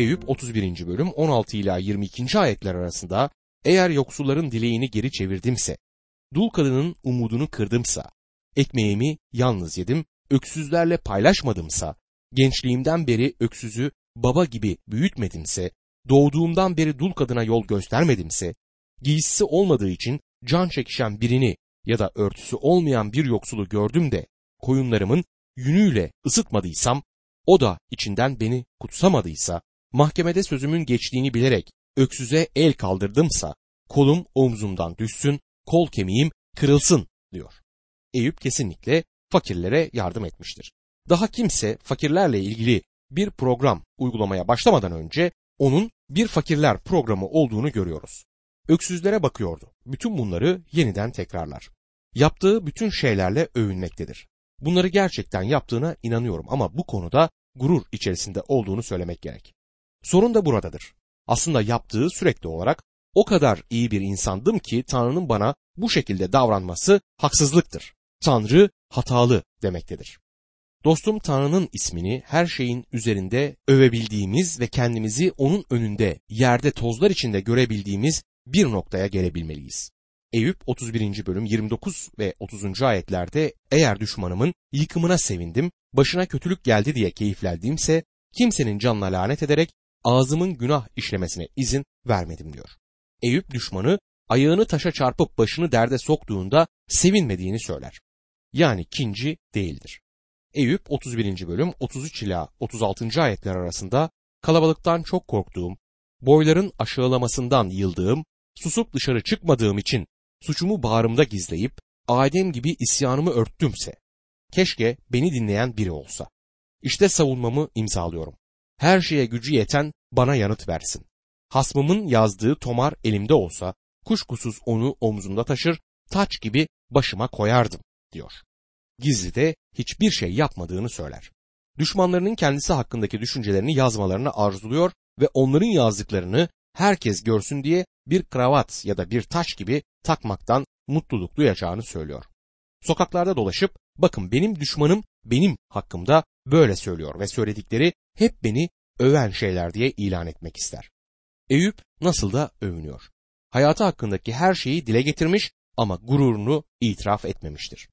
Eyüp 31. bölüm 16 ila 22. ayetler arasında eğer yoksulların dileğini geri çevirdimse, dul kadının umudunu kırdımsa, ekmeğimi yalnız yedim, öksüzlerle paylaşmadımsa, gençliğimden beri öksüzü baba gibi büyütmedimse, doğduğumdan beri dul kadına yol göstermedimse, giysisi olmadığı için can çekişen birini ya da örtüsü olmayan bir yoksulu gördüm de koyunlarımın yünüyle ısıtmadıysam, o da içinden beni kutsamadıysa, mahkemede sözümün geçtiğini bilerek öksüze el kaldırdımsa, kolum omzumdan düşsün, kol kemiğim kırılsın diyor. Eyüp kesinlikle fakirlere yardım etmiştir. Daha kimse fakirlerle ilgili bir program uygulamaya başlamadan önce onun bir fakirler programı olduğunu görüyoruz. Öksüzlere bakıyordu. Bütün bunları yeniden tekrarlar. Yaptığı bütün şeylerle övünmektedir. Bunları gerçekten yaptığına inanıyorum ama bu konuda gurur içerisinde olduğunu söylemek gerek. Sorun da buradadır. Aslında yaptığı sürekli olarak o kadar iyi bir insandım ki Tanrı'nın bana bu şekilde davranması haksızlıktır. Tanrı hatalı demektedir. Dostum Tanrı'nın ismini her şeyin üzerinde övebildiğimiz ve kendimizi onun önünde yerde tozlar içinde görebildiğimiz bir noktaya gelebilmeliyiz. Eyüp 31. bölüm 29 ve 30. ayetlerde eğer düşmanımın yıkımına sevindim, başına kötülük geldi diye keyiflendiğimse kimsenin canına lanet ederek ağzımın günah işlemesine izin vermedim diyor. Eyüp düşmanı ayağını taşa çarpıp başını derde soktuğunda sevinmediğini söyler. Yani kinci değildir. Eyüp 31. bölüm 33 ila 36. ayetler arasında kalabalıktan çok korktuğum, boyların aşağılamasından yıldığım, susup dışarı çıkmadığım için suçumu bağrımda gizleyip Adem gibi isyanımı örttümse, keşke beni dinleyen biri olsa. İşte savunmamı imzalıyorum. Her şeye gücü yeten bana yanıt versin. Hasmımın yazdığı tomar elimde olsa, kuşkusuz onu omzumda taşır, taç gibi başıma koyardım, diyor. Gizlide hiçbir şey yapmadığını söyler. Düşmanlarının kendisi hakkındaki düşüncelerini yazmalarını arzuluyor ve onların yazdıklarını herkes görsün diye bir kravat ya da bir taş gibi takmaktan mutluluk duyacağını söylüyor. Sokaklarda dolaşıp bakın benim düşmanım benim hakkımda böyle söylüyor ve söyledikleri hep beni öven şeyler diye ilan etmek ister. Eyüp nasıl da övünüyor. Hayatı hakkındaki her şeyi dile getirmiş ama gururunu itiraf etmemiştir.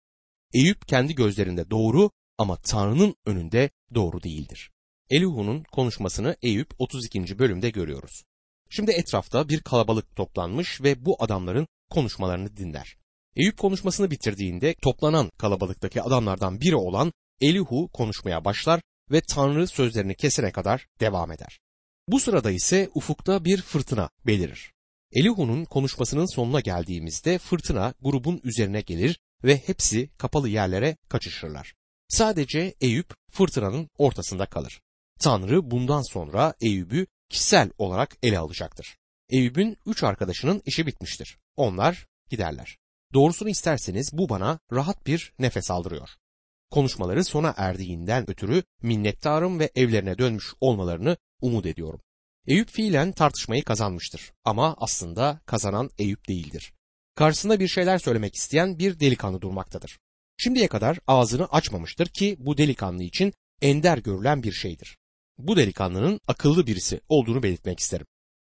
Eyüp kendi gözlerinde doğru ama Tanrı'nın önünde doğru değildir. Elihu'nun konuşmasını Eyüp 32. bölümde görüyoruz. Şimdi etrafta bir kalabalık toplanmış ve bu adamların konuşmalarını dinler. Eyüp konuşmasını bitirdiğinde toplanan kalabalıktaki adamlardan biri olan Elihu konuşmaya başlar ve Tanrı sözlerini kesene kadar devam eder. Bu sırada ise ufukta bir fırtına belirir. Elihu'nun konuşmasının sonuna geldiğimizde fırtına grubun üzerine gelir ve hepsi kapalı yerlere kaçışırlar. Sadece Eyüp fırtınanın ortasında kalır. Tanrı bundan sonra Eyüp'ü kişisel olarak ele alacaktır. Eyüp'ün üç arkadaşının işi bitmiştir. Onlar giderler. Doğrusunu isterseniz bu bana rahat bir nefes aldırıyor. Konuşmaları sona erdiğinden ötürü minnettarım ve evlerine dönmüş olmalarını umut ediyorum. Eyüp fiilen tartışmayı kazanmıştır ama aslında kazanan Eyüp değildir. Karşısında bir şeyler söylemek isteyen bir delikanlı durmaktadır. Şimdiye kadar ağzını açmamıştır ki bu delikanlı için ender görülen bir şeydir. Bu delikanlının akıllı birisi olduğunu belirtmek isterim.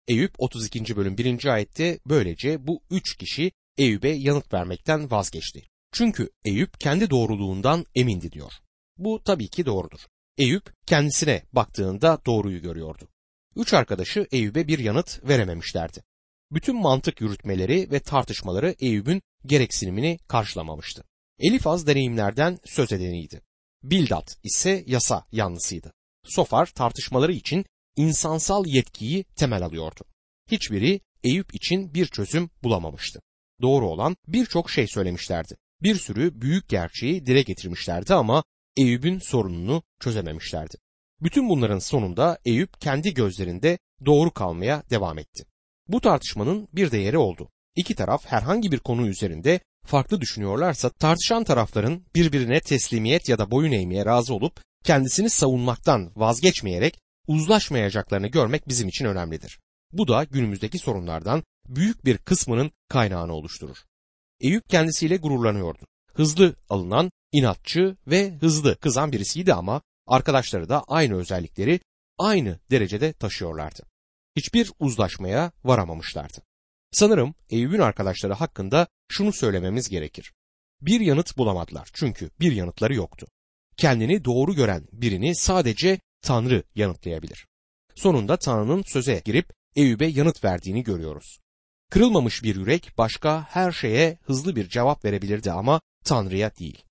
Eyüp 32. bölüm 1. ayette böylece bu üç kişi Eyüp'e yanıt vermekten vazgeçti. Çünkü Eyüp kendi doğruluğundan emindi diyor. Bu tabii ki doğrudur. Eyüp kendisine baktığında doğruyu görüyordu. Üç arkadaşı Eyüp'e bir yanıt verememişlerdi. Bütün mantık yürütmeleri ve tartışmaları Eyüp'ün gereksinimini karşılamamıştı. Elifaz deneyimlerden söz edeniydi. Bildat ise yasa yanlısıydı. Sofar tartışmaları için insansal yetkiyi temel alıyordu. Hiçbiri Eyüp için bir çözüm bulamamıştı. Doğru olan birçok şey söylemişlerdi. Bir sürü büyük gerçeği dile getirmişlerdi ama Eyüp'ün sorununu çözememişlerdi. Bütün bunların sonunda Eyüp kendi gözlerinde doğru kalmaya devam etti. Bu tartışmanın bir değeri oldu. İki taraf herhangi bir konu üzerinde farklı düşünüyorlarsa tartışan tarafların birbirine teslimiyet ya da boyun eğmeye razı olup kendisini savunmaktan vazgeçmeyerek uzlaşmayacaklarını görmek bizim için önemlidir. Bu da günümüzdeki sorunlardan büyük bir kısmının kaynağını oluşturur. Eyüp kendisiyle gururlanıyordu. Hızlı alınan, inatçı ve hızlı kızan birisiydi ama arkadaşları da aynı özellikleri aynı derecede taşıyorlardı. Hiçbir uzlaşmaya varamamışlardı. Sanırım Eyüp'ün arkadaşları hakkında şunu söylememiz gerekir. Bir yanıt bulamadılar çünkü bir yanıtları yoktu. Kendini doğru gören birini sadece Tanrı yanıtlayabilir. Sonunda Tanrı'nın söze girip Eyüp'e yanıt verdiğini görüyoruz. Kırılmamış bir yürek başka her şeye hızlı bir cevap verebilirdi ama Tanrı'ya değil.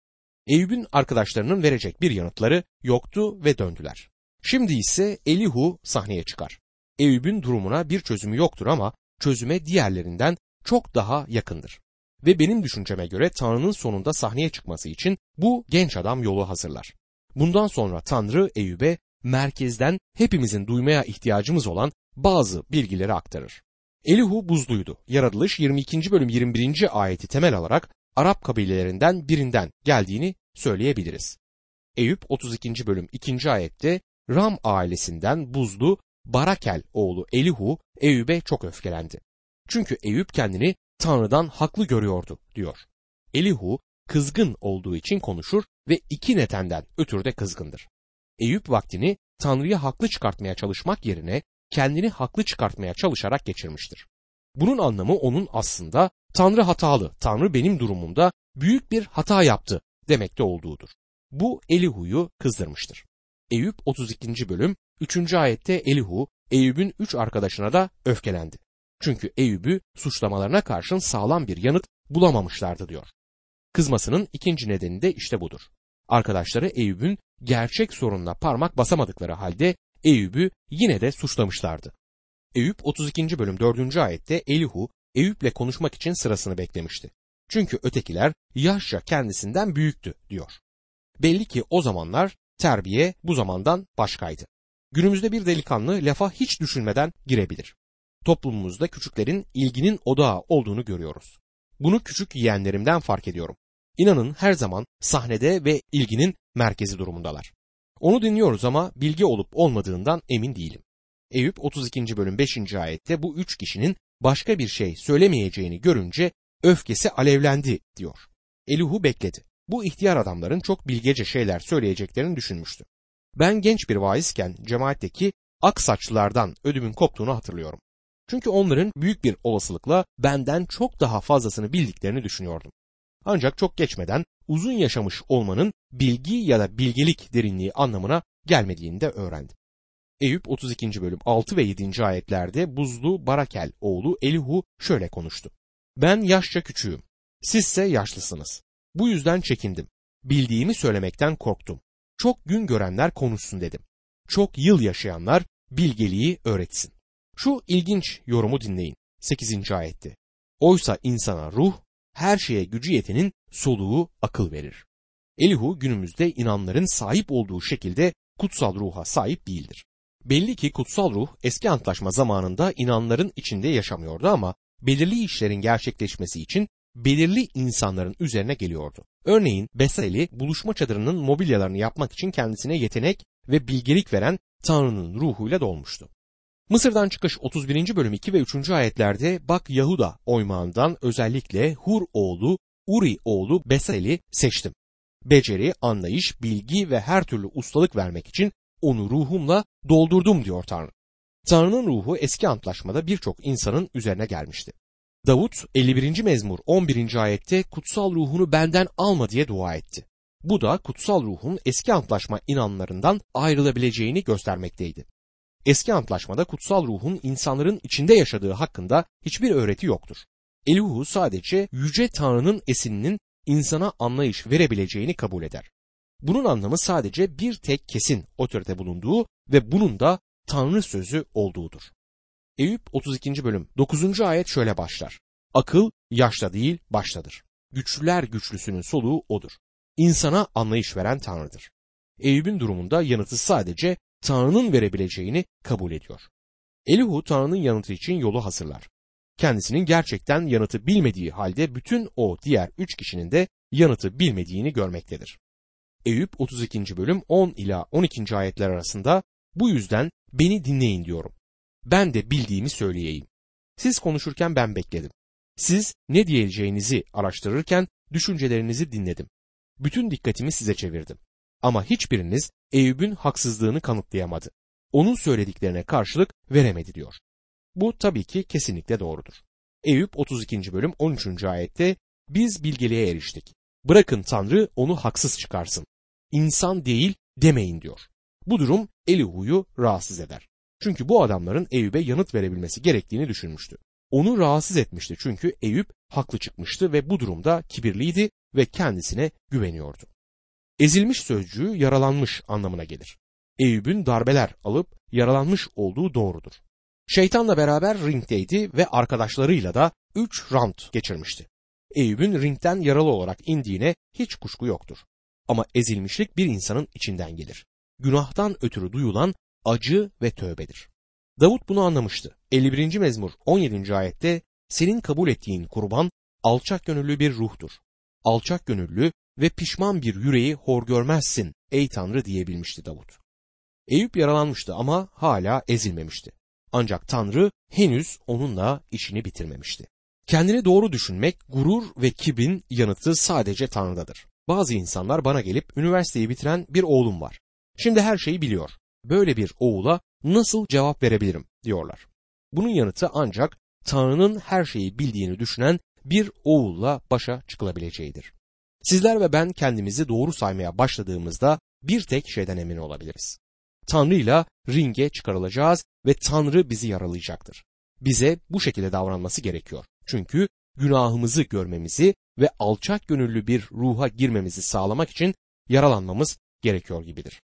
Eyüp'ün arkadaşlarının verecek bir yanıtları yoktu ve döndüler. Şimdi ise Elihu sahneye çıkar. Eyüp'ün durumuna bir çözümü yoktur ama çözüme diğerlerinden çok daha yakındır. Ve benim düşünceme göre Tanrı'nın sonunda sahneye çıkması için bu genç adam yolu hazırlar. Bundan sonra Tanrı Eyüp'e merkezden hepimizin duymaya ihtiyacımız olan bazı bilgileri aktarır. Elihu buzluydu. Yaratılış 22. bölüm 21. ayeti temel alarak Arap kabilelerinden birinden geldiğini söyleyebiliriz. Eyüp 32. bölüm 2. ayette Ram ailesinden buzlu Barakel oğlu Elihu Eyüp'e çok öfkelendi. Çünkü Eyüp kendini Tanrı'dan haklı görüyordu diyor. Elihu kızgın olduğu için konuşur ve iki nedenden ötürü de kızgındır. Eyüp vaktini Tanrı'yı haklı çıkartmaya çalışmak yerine kendini haklı çıkartmaya çalışarak geçirmiştir. Bunun anlamı onun aslında Tanrı hatalı, Tanrı benim durumumda büyük bir hata yaptı demekte olduğudur. Bu Elihu'yu kızdırmıştır. Eyüp 32. bölüm 3. ayette Elihu Eyüp'ün üç arkadaşına da öfkelendi. Çünkü Eyüp'ü suçlamalarına karşın sağlam bir yanıt bulamamışlardı diyor. Kızmasının ikinci nedeni de işte budur. Arkadaşları Eyüp'ün gerçek sorununa parmak basamadıkları halde Eyüp'ü yine de suçlamışlardı. Eyüp 32. bölüm 4. ayette Elihu Eyüp'le konuşmak için sırasını beklemişti. Çünkü ötekiler yaşça kendisinden büyüktü diyor. Belli ki o zamanlar terbiye bu zamandan başkaydı. Günümüzde bir delikanlı lafa hiç düşünmeden girebilir. Toplumumuzda küçüklerin ilginin odağı olduğunu görüyoruz. Bunu küçük yeğenlerimden fark ediyorum. İnanın her zaman sahnede ve ilginin merkezi durumundalar. Onu dinliyoruz ama bilgi olup olmadığından emin değilim. Eyüp 32. bölüm 5. ayette bu üç kişinin başka bir şey söylemeyeceğini görünce öfkesi alevlendi diyor. Elihu bekledi. Bu ihtiyar adamların çok bilgece şeyler söyleyeceklerini düşünmüştü. Ben genç bir vaizken cemaatteki ak saçlılardan ödümün koptuğunu hatırlıyorum. Çünkü onların büyük bir olasılıkla benden çok daha fazlasını bildiklerini düşünüyordum. Ancak çok geçmeden uzun yaşamış olmanın bilgi ya da bilgelik derinliği anlamına gelmediğini de öğrendim. Eyüp 32. bölüm 6 ve 7. ayetlerde buzlu Barakel oğlu Elihu şöyle konuştu. Ben yaşça küçüğüm. Sizse yaşlısınız. Bu yüzden çekindim. Bildiğimi söylemekten korktum. Çok gün görenler konuşsun dedim. Çok yıl yaşayanlar bilgeliği öğretsin. Şu ilginç yorumu dinleyin. 8. ayette. Oysa insana ruh, her şeye gücü yetenin soluğu akıl verir. Elihu günümüzde inanların sahip olduğu şekilde kutsal ruha sahip değildir. Belli ki kutsal ruh eski antlaşma zamanında inanların içinde yaşamıyordu ama belirli işlerin gerçekleşmesi için belirli insanların üzerine geliyordu. Örneğin Besaleli buluşma çadırının mobilyalarını yapmak için kendisine yetenek ve bilgelik veren Tanrı'nın ruhuyla dolmuştu. Mısır'dan çıkış 31. bölüm 2 ve 3. ayetlerde bak Yahuda oymağından özellikle Hur oğlu Uri oğlu Besaleli seçtim. Beceri, anlayış, bilgi ve her türlü ustalık vermek için onu ruhumla doldurdum diyor Tanrı. Tanrı'nın ruhu eski antlaşmada birçok insanın üzerine gelmişti. Davut 51. mezmur 11. ayette kutsal ruhunu benden alma diye dua etti. Bu da kutsal ruhun eski antlaşma inanlarından ayrılabileceğini göstermekteydi. Eski antlaşmada kutsal ruhun insanların içinde yaşadığı hakkında hiçbir öğreti yoktur. Elihu sadece yüce Tanrı'nın esininin insana anlayış verebileceğini kabul eder. Bunun anlamı sadece bir tek kesin otorite bulunduğu ve bunun da Tanrı sözü olduğudur. Eyüp 32. bölüm 9. ayet şöyle başlar. Akıl yaşta değil baştadır. Güçlüler güçlüsünün soluğu odur. İnsana anlayış veren Tanrı'dır. Eyüp'ün durumunda yanıtı sadece Tanrı'nın verebileceğini kabul ediyor. Elihu Tanrı'nın yanıtı için yolu hazırlar. Kendisinin gerçekten yanıtı bilmediği halde bütün o diğer üç kişinin de yanıtı bilmediğini görmektedir. Eyüp 32. bölüm 10 ila 12. ayetler arasında bu yüzden beni dinleyin diyorum. Ben de bildiğimi söyleyeyim. Siz konuşurken ben bekledim. Siz ne diyeceğinizi araştırırken düşüncelerinizi dinledim. Bütün dikkatimi size çevirdim. Ama hiçbiriniz Eyüp'ün haksızlığını kanıtlayamadı. onun söylediklerine karşılık veremedi diyor. Bu tabii ki kesinlikle doğrudur. Eyüp 32. bölüm 13. ayette biz bilgeliğe eriştik. Bırakın Tanrı onu haksız çıkarsın. İnsan değil demeyin diyor. Bu durum Elihu'yu rahatsız eder. Çünkü bu adamların Eyüp'e yanıt verebilmesi gerektiğini düşünmüştü. Onu rahatsız etmişti çünkü Eyüp haklı çıkmıştı ve bu durumda kibirliydi ve kendisine güveniyordu. Ezilmiş sözcüğü yaralanmış anlamına gelir. Eyüp'ün darbeler alıp yaralanmış olduğu doğrudur. Şeytanla beraber ringdeydi ve arkadaşlarıyla da 3 round geçirmişti. Eyüp'ün ringden yaralı olarak indiğine hiç kuşku yoktur. Ama ezilmişlik bir insanın içinden gelir. Günahtan ötürü duyulan acı ve tövbedir. Davut bunu anlamıştı. 51. mezmur 17. ayette senin kabul ettiğin kurban alçak gönüllü bir ruhtur. Alçak gönüllü ve pişman bir yüreği hor görmezsin ey Tanrı diyebilmişti Davut. Eyüp yaralanmıştı ama hala ezilmemişti. Ancak Tanrı henüz onunla işini bitirmemişti. Kendini doğru düşünmek, gurur ve kibrin yanıtı sadece Tanrı'dadır. Bazı insanlar bana gelip üniversiteyi bitiren bir oğlum var. Şimdi her şeyi biliyor. Böyle bir oğula nasıl cevap verebilirim diyorlar. Bunun yanıtı ancak Tanrı'nın her şeyi bildiğini düşünen bir oğulla başa çıkılabileceğidir. Sizler ve ben kendimizi doğru saymaya başladığımızda bir tek şeyden emin olabiliriz. Tanrı ile ringe çıkarılacağız ve Tanrı bizi yaralayacaktır. Bize bu şekilde davranması gerekiyor. Çünkü günahımızı görmemizi ve alçak gönüllü bir ruha girmemizi sağlamak için yaralanmamız gerekiyor gibidir.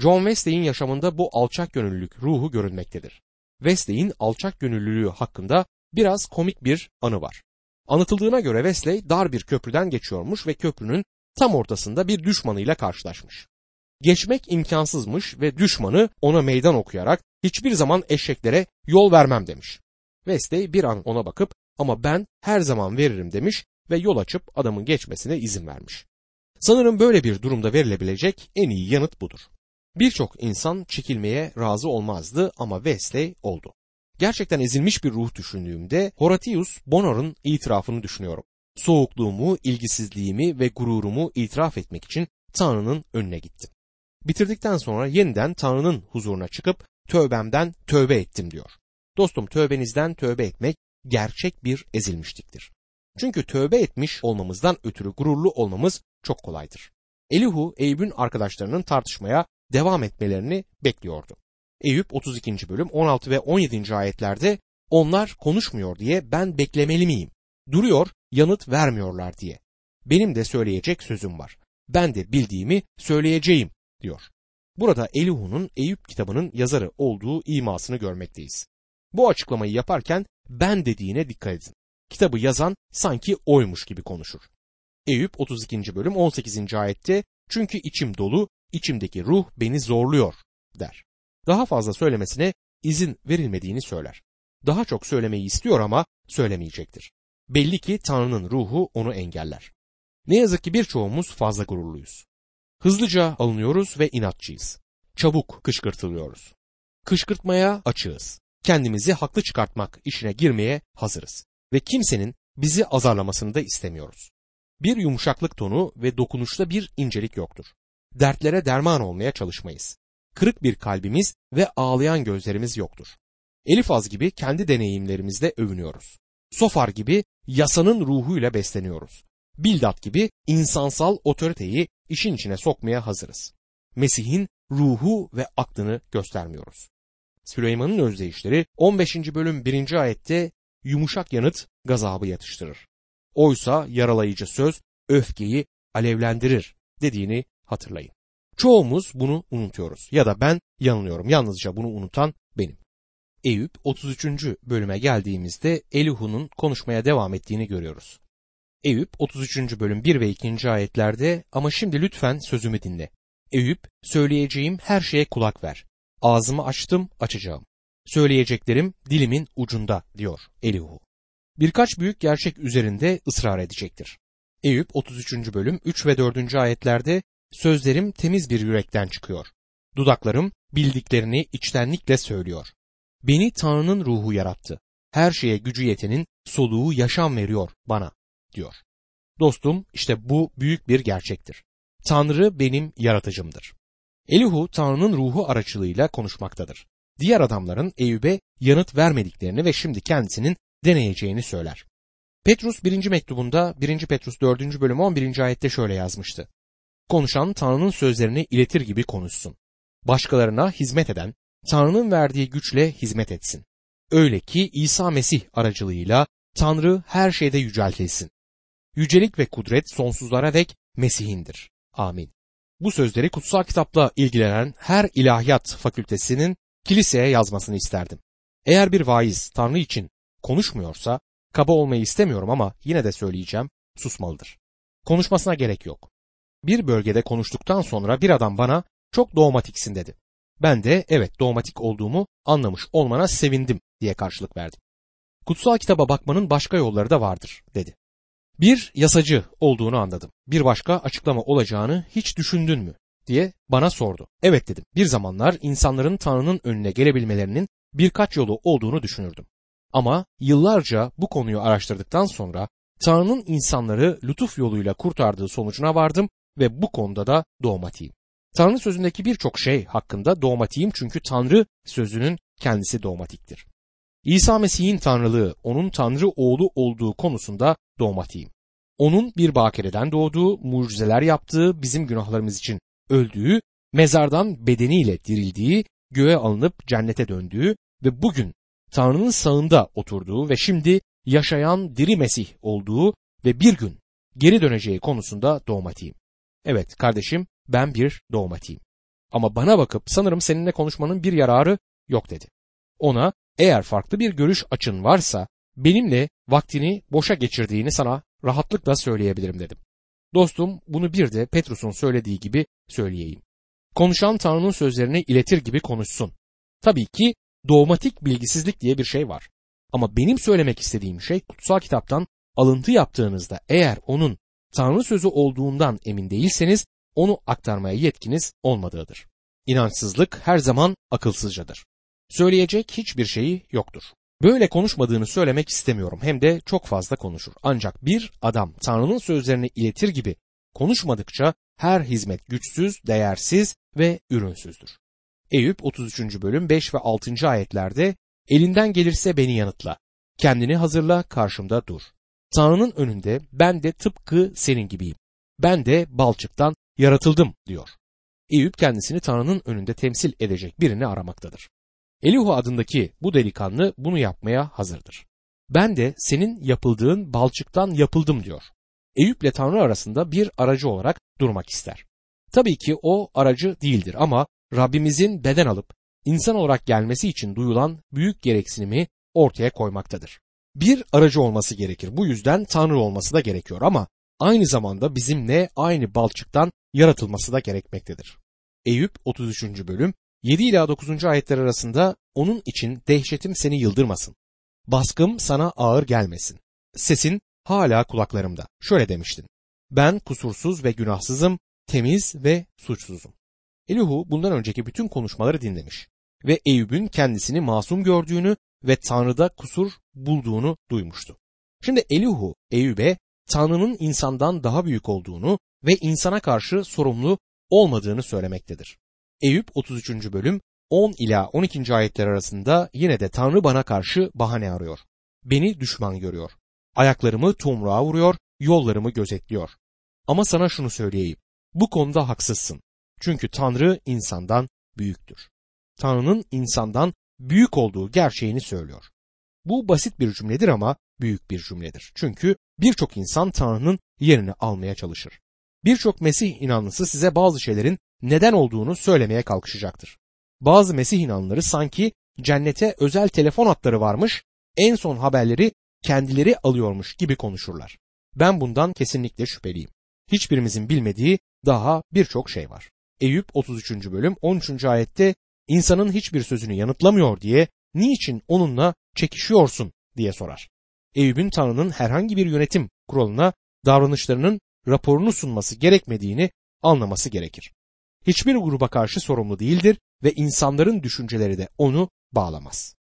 John Wesley'in yaşamında bu alçak gönüllülük ruhu görünmektedir. Wesley'in alçak gönüllülüğü hakkında biraz komik bir anı var. Anlatıldığına göre Wesley dar bir köprüden geçiyormuş ve köprünün tam ortasında bir düşmanıyla karşılaşmış. Geçmek imkansızmış ve düşmanı ona meydan okuyarak hiçbir zaman eşeklere yol vermem demiş. Wesley bir an ona bakıp ama ben her zaman veririm demiş ve yol açıp adamın geçmesine izin vermiş. Sanırım böyle bir durumda verilebilecek en iyi yanıt budur. Birçok insan çekilmeye razı olmazdı ama Wesley oldu. Gerçekten ezilmiş bir ruh düşündüğümde Horatius Bonor'un itirafını düşünüyorum. Soğukluğumu, ilgisizliğimi ve gururumu itiraf etmek için Tanrı'nın önüne gittim. Bitirdikten sonra yeniden Tanrı'nın huzuruna çıkıp tövbemden tövbe ettim diyor. Dostum tövbenizden tövbe etmek gerçek bir ezilmişliktir. Çünkü tövbe etmiş olmamızdan ötürü gururlu olmamız çok kolaydır. Elihu Eyüp'ün arkadaşlarının tartışmaya devam etmelerini bekliyordu. Eyüp 32. bölüm 16 ve 17. ayetlerde onlar konuşmuyor diye ben beklemeli miyim? Duruyor yanıt vermiyorlar diye. Benim de söyleyecek sözüm var. Ben de bildiğimi söyleyeceğim diyor. Burada Elihu'nun Eyüp kitabının yazarı olduğu imasını görmekteyiz. Bu açıklamayı yaparken ben dediğine dikkat edin. Kitabı yazan sanki oymuş gibi konuşur. Eyüp 32. bölüm 18. ayette çünkü içim dolu, içimdeki ruh beni zorluyor der. Daha fazla söylemesine izin verilmediğini söyler. Daha çok söylemeyi istiyor ama söylemeyecektir. Belli ki Tanrı'nın ruhu onu engeller. Ne yazık ki birçoğumuz fazla gururluyuz. Hızlıca alınıyoruz ve inatçıyız. Çabuk kışkırtılıyoruz. Kışkırtmaya açığız. Kendimizi haklı çıkartmak işine girmeye hazırız. Ve kimsenin bizi azarlamasını da istemiyoruz. Bir yumuşaklık tonu ve dokunuşta bir incelik yoktur. Dertlere derman olmaya çalışmayız. Kırık bir kalbimiz ve ağlayan gözlerimiz yoktur. Elifaz gibi kendi deneyimlerimizle övünüyoruz. Sofar gibi yasanın ruhuyla besleniyoruz. Bildat gibi insansal otoriteyi işin içine sokmaya hazırız. Mesih'in ruhu ve aklını göstermiyoruz. Süleyman'ın özdeyişleri 15. bölüm 1. ayette yumuşak yanıt gazabı yatıştırır. Oysa yaralayıcı söz öfkeyi alevlendirir dediğini hatırlayın. Çoğumuz bunu unutuyoruz ya da ben yanılıyorum. Yalnızca bunu unutan benim. Eyüp 33. bölüme geldiğimizde Elihu'nun konuşmaya devam ettiğini görüyoruz. Eyüp 33. bölüm 1 ve 2. ayetlerde ama şimdi lütfen sözümü dinle. Eyüp söyleyeceğim her şeye kulak ver. Ağzımı açtım açacağım. Söyleyeceklerim dilimin ucunda diyor Elihu. Birkaç büyük gerçek üzerinde ısrar edecektir. Eyüp 33. bölüm 3 ve 4. ayetlerde sözlerim temiz bir yürekten çıkıyor. Dudaklarım bildiklerini içtenlikle söylüyor. Beni Tanrı'nın ruhu yarattı. Her şeye gücü yetenin soluğu yaşam veriyor bana diyor. Dostum işte bu büyük bir gerçektir. Tanrı benim yaratıcımdır. Elihu Tanrı'nın ruhu aracılığıyla konuşmaktadır. Diğer adamların Eyüp'e yanıt vermediklerini ve şimdi kendisinin deneyeceğini söyler. Petrus 1. mektubunda 1. Petrus 4. bölüm 11. ayette şöyle yazmıştı. Konuşan Tanrı'nın sözlerini iletir gibi konuşsun. Başkalarına hizmet eden Tanrı'nın verdiği güçle hizmet etsin. Öyle ki İsa Mesih aracılığıyla Tanrı her şeyde yüceltilsin. Yücelik ve kudret sonsuzlara dek Mesih'indir. Amin. Bu sözleri kutsal kitapla ilgilenen her ilahiyat fakültesinin kiliseye yazmasını isterdim. Eğer bir vaiz Tanrı için konuşmuyorsa, kaba olmayı istemiyorum ama yine de söyleyeceğim, susmalıdır. Konuşmasına gerek yok. Bir bölgede konuştuktan sonra bir adam bana çok doğmatiksin dedi. Ben de evet doğmatik olduğumu anlamış olmana sevindim diye karşılık verdim. Kutsal kitaba bakmanın başka yolları da vardır dedi. Bir yasacı olduğunu anladım. Bir başka açıklama olacağını hiç düşündün mü? diye bana sordu. Evet dedim. Bir zamanlar insanların Tanrı'nın önüne gelebilmelerinin birkaç yolu olduğunu düşünürdüm. Ama yıllarca bu konuyu araştırdıktan sonra Tanrı'nın insanları lütuf yoluyla kurtardığı sonucuna vardım ve bu konuda da doğmatiyim. Tanrı sözündeki birçok şey hakkında doğmatiyim çünkü Tanrı sözünün kendisi doğmatiktir. İsa Mesih'in tanrılığı, onun Tanrı oğlu olduğu konusunda doğmatiyim. Onun bir bakereden doğduğu, mucizeler yaptığı, bizim günahlarımız için öldüğü, mezardan bedeniyle dirildiği, göğe alınıp cennete döndüğü ve bugün Tanrı'nın sağında oturduğu ve şimdi yaşayan diri Mesih olduğu ve bir gün geri döneceği konusunda doğmatiyim. Evet kardeşim ben bir doğmatiyim. Ama bana bakıp sanırım seninle konuşmanın bir yararı yok dedi. Ona eğer farklı bir görüş açın varsa benimle vaktini boşa geçirdiğini sana rahatlıkla söyleyebilirim dedim. Dostum bunu bir de Petrus'un söylediği gibi söyleyeyim. Konuşan Tanrı'nın sözlerini iletir gibi konuşsun. Tabii ki doğmatik bilgisizlik diye bir şey var. Ama benim söylemek istediğim şey kutsal kitaptan alıntı yaptığınızda eğer onun Tanrı sözü olduğundan emin değilseniz onu aktarmaya yetkiniz olmadığıdır. İnançsızlık her zaman akılsızcadır. Söyleyecek hiçbir şeyi yoktur. Böyle konuşmadığını söylemek istemiyorum hem de çok fazla konuşur. Ancak bir adam Tanrı'nın sözlerini iletir gibi konuşmadıkça her hizmet güçsüz, değersiz ve ürünsüzdür. Eyüp 33. bölüm 5 ve 6. ayetlerde elinden gelirse beni yanıtla. Kendini hazırla karşımda dur. Tanrı'nın önünde ben de tıpkı senin gibiyim. Ben de balçıktan yaratıldım diyor. Eyüp kendisini Tanrı'nın önünde temsil edecek birini aramaktadır. Elihu adındaki bu delikanlı bunu yapmaya hazırdır. Ben de senin yapıldığın balçıktan yapıldım diyor. Eyüp ile Tanrı arasında bir aracı olarak durmak ister. Tabii ki o aracı değildir ama Rabbimizin beden alıp insan olarak gelmesi için duyulan büyük gereksinimi ortaya koymaktadır. Bir aracı olması gerekir. Bu yüzden Tanrı olması da gerekiyor ama aynı zamanda bizimle aynı balçıktan yaratılması da gerekmektedir. Eyüp 33. bölüm 7 ila 9. ayetler arasında onun için dehşetim seni yıldırmasın. Baskım sana ağır gelmesin. Sesin hala kulaklarımda. Şöyle demiştin. Ben kusursuz ve günahsızım, temiz ve suçsuzum. Elihu bundan önceki bütün konuşmaları dinlemiş ve Eyüp'ün kendisini masum gördüğünü ve Tanrı'da kusur bulduğunu duymuştu. Şimdi Elihu Eyüp'e Tanrı'nın insandan daha büyük olduğunu ve insana karşı sorumlu olmadığını söylemektedir. Eyüp 33. bölüm 10 ila 12. ayetler arasında yine de Tanrı bana karşı bahane arıyor. Beni düşman görüyor. Ayaklarımı tomruğa vuruyor, yollarımı gözetliyor. Ama sana şunu söyleyeyim. Bu konuda haksızsın. Çünkü Tanrı insandan büyüktür. Tanrı'nın insandan büyük olduğu gerçeğini söylüyor. Bu basit bir cümledir ama büyük bir cümledir. Çünkü birçok insan Tanrı'nın yerini almaya çalışır. Birçok Mesih inanlısı size bazı şeylerin neden olduğunu söylemeye kalkışacaktır. Bazı Mesih inanları sanki cennete özel telefon hatları varmış, en son haberleri kendileri alıyormuş gibi konuşurlar. Ben bundan kesinlikle şüpheliyim. Hiçbirimizin bilmediği daha birçok şey var. Eyüp 33. bölüm 13. ayette insanın hiçbir sözünü yanıtlamıyor diye niçin onunla çekişiyorsun diye sorar. Eyüp'ün Tanrı'nın herhangi bir yönetim kuralına davranışlarının raporunu sunması gerekmediğini anlaması gerekir. Hiçbir gruba karşı sorumlu değildir ve insanların düşünceleri de onu bağlamaz.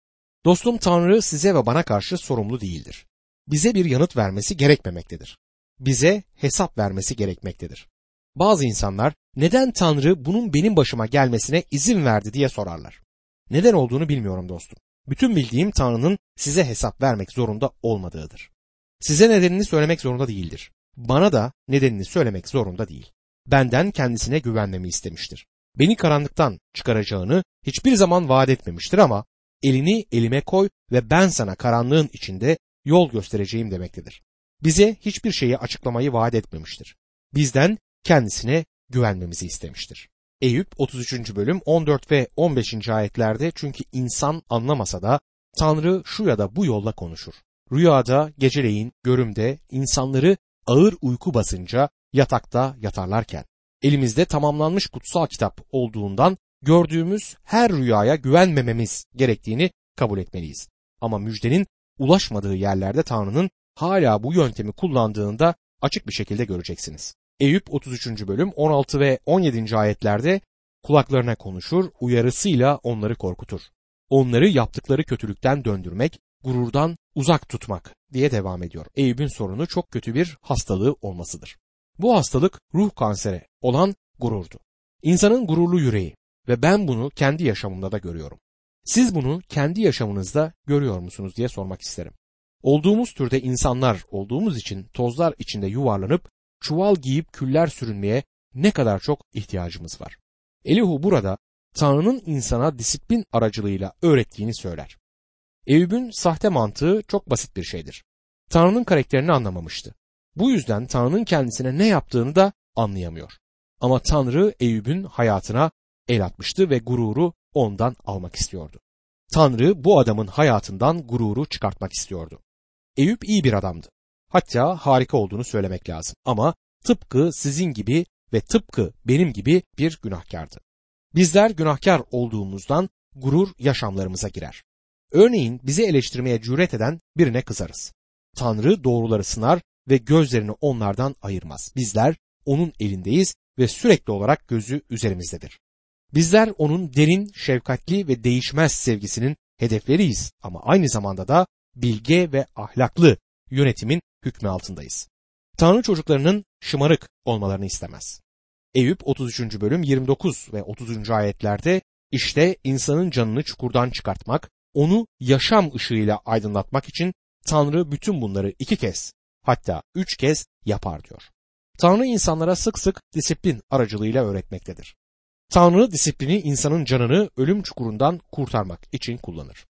Dostum Tanrı size ve bana karşı sorumlu değildir. Bize bir yanıt vermesi gerekmemektedir. Bize hesap vermesi gerekmektedir. Bazı insanlar neden Tanrı bunun benim başıma gelmesine izin verdi diye sorarlar. Neden olduğunu bilmiyorum dostum. Bütün bildiğim Tanrı'nın size hesap vermek zorunda olmadığıdır. Size nedenini söylemek zorunda değildir. Bana da nedenini söylemek zorunda değil. Benden kendisine güvenmemi istemiştir. Beni karanlıktan çıkaracağını hiçbir zaman vaat etmemiştir ama elini elime koy ve ben sana karanlığın içinde yol göstereceğim demektedir. Bize hiçbir şeyi açıklamayı vaat etmemiştir. Bizden kendisine güvenmemizi istemiştir. Eyüp 33. bölüm 14 ve 15. ayetlerde çünkü insan anlamasa da Tanrı şu ya da bu yolla konuşur. Rüyada, geceleyin, görümde insanları ağır uyku basınca yatakta yatarlarken elimizde tamamlanmış kutsal kitap olduğundan gördüğümüz her rüyaya güvenmememiz gerektiğini kabul etmeliyiz. Ama müjdenin ulaşmadığı yerlerde Tanrı'nın hala bu yöntemi kullandığında açık bir şekilde göreceksiniz. Eyüp 33. bölüm 16 ve 17. ayetlerde kulaklarına konuşur, uyarısıyla onları korkutur. Onları yaptıkları kötülükten döndürmek, gururdan uzak tutmak diye devam ediyor. Eyüp'ün sorunu çok kötü bir hastalığı olmasıdır. Bu hastalık ruh kanseri olan gururdu. İnsanın gururlu yüreği ve ben bunu kendi yaşamımda da görüyorum. Siz bunu kendi yaşamınızda görüyor musunuz diye sormak isterim. Olduğumuz türde insanlar olduğumuz için tozlar içinde yuvarlanıp çuval giyip küller sürünmeye ne kadar çok ihtiyacımız var. Elihu burada Tanrı'nın insana disiplin aracılığıyla öğrettiğini söyler. Eyüp'ün sahte mantığı çok basit bir şeydir. Tanrı'nın karakterini anlamamıştı. Bu yüzden Tanrı'nın kendisine ne yaptığını da anlayamıyor. Ama Tanrı Eyüp'ün hayatına el atmıştı ve gururu ondan almak istiyordu. Tanrı bu adamın hayatından gururu çıkartmak istiyordu. Eyüp iyi bir adamdı. Hatta harika olduğunu söylemek lazım ama tıpkı sizin gibi ve tıpkı benim gibi bir günahkardı. Bizler günahkar olduğumuzdan gurur yaşamlarımıza girer. Örneğin bizi eleştirmeye cüret eden birine kızarız. Tanrı doğruları sınar ve gözlerini onlardan ayırmaz. Bizler onun elindeyiz ve sürekli olarak gözü üzerimizdedir. Bizler onun derin, şefkatli ve değişmez sevgisinin hedefleriyiz ama aynı zamanda da bilge ve ahlaklı yönetimin hükmü altındayız. Tanrı çocuklarının şımarık olmalarını istemez. Eyüp 33. bölüm 29 ve 30. ayetlerde işte insanın canını çukurdan çıkartmak, onu yaşam ışığıyla aydınlatmak için Tanrı bütün bunları iki kez hatta üç kez yapar diyor. Tanrı insanlara sık sık disiplin aracılığıyla öğretmektedir. Tanrı disiplini insanın canını ölüm çukurundan kurtarmak için kullanır.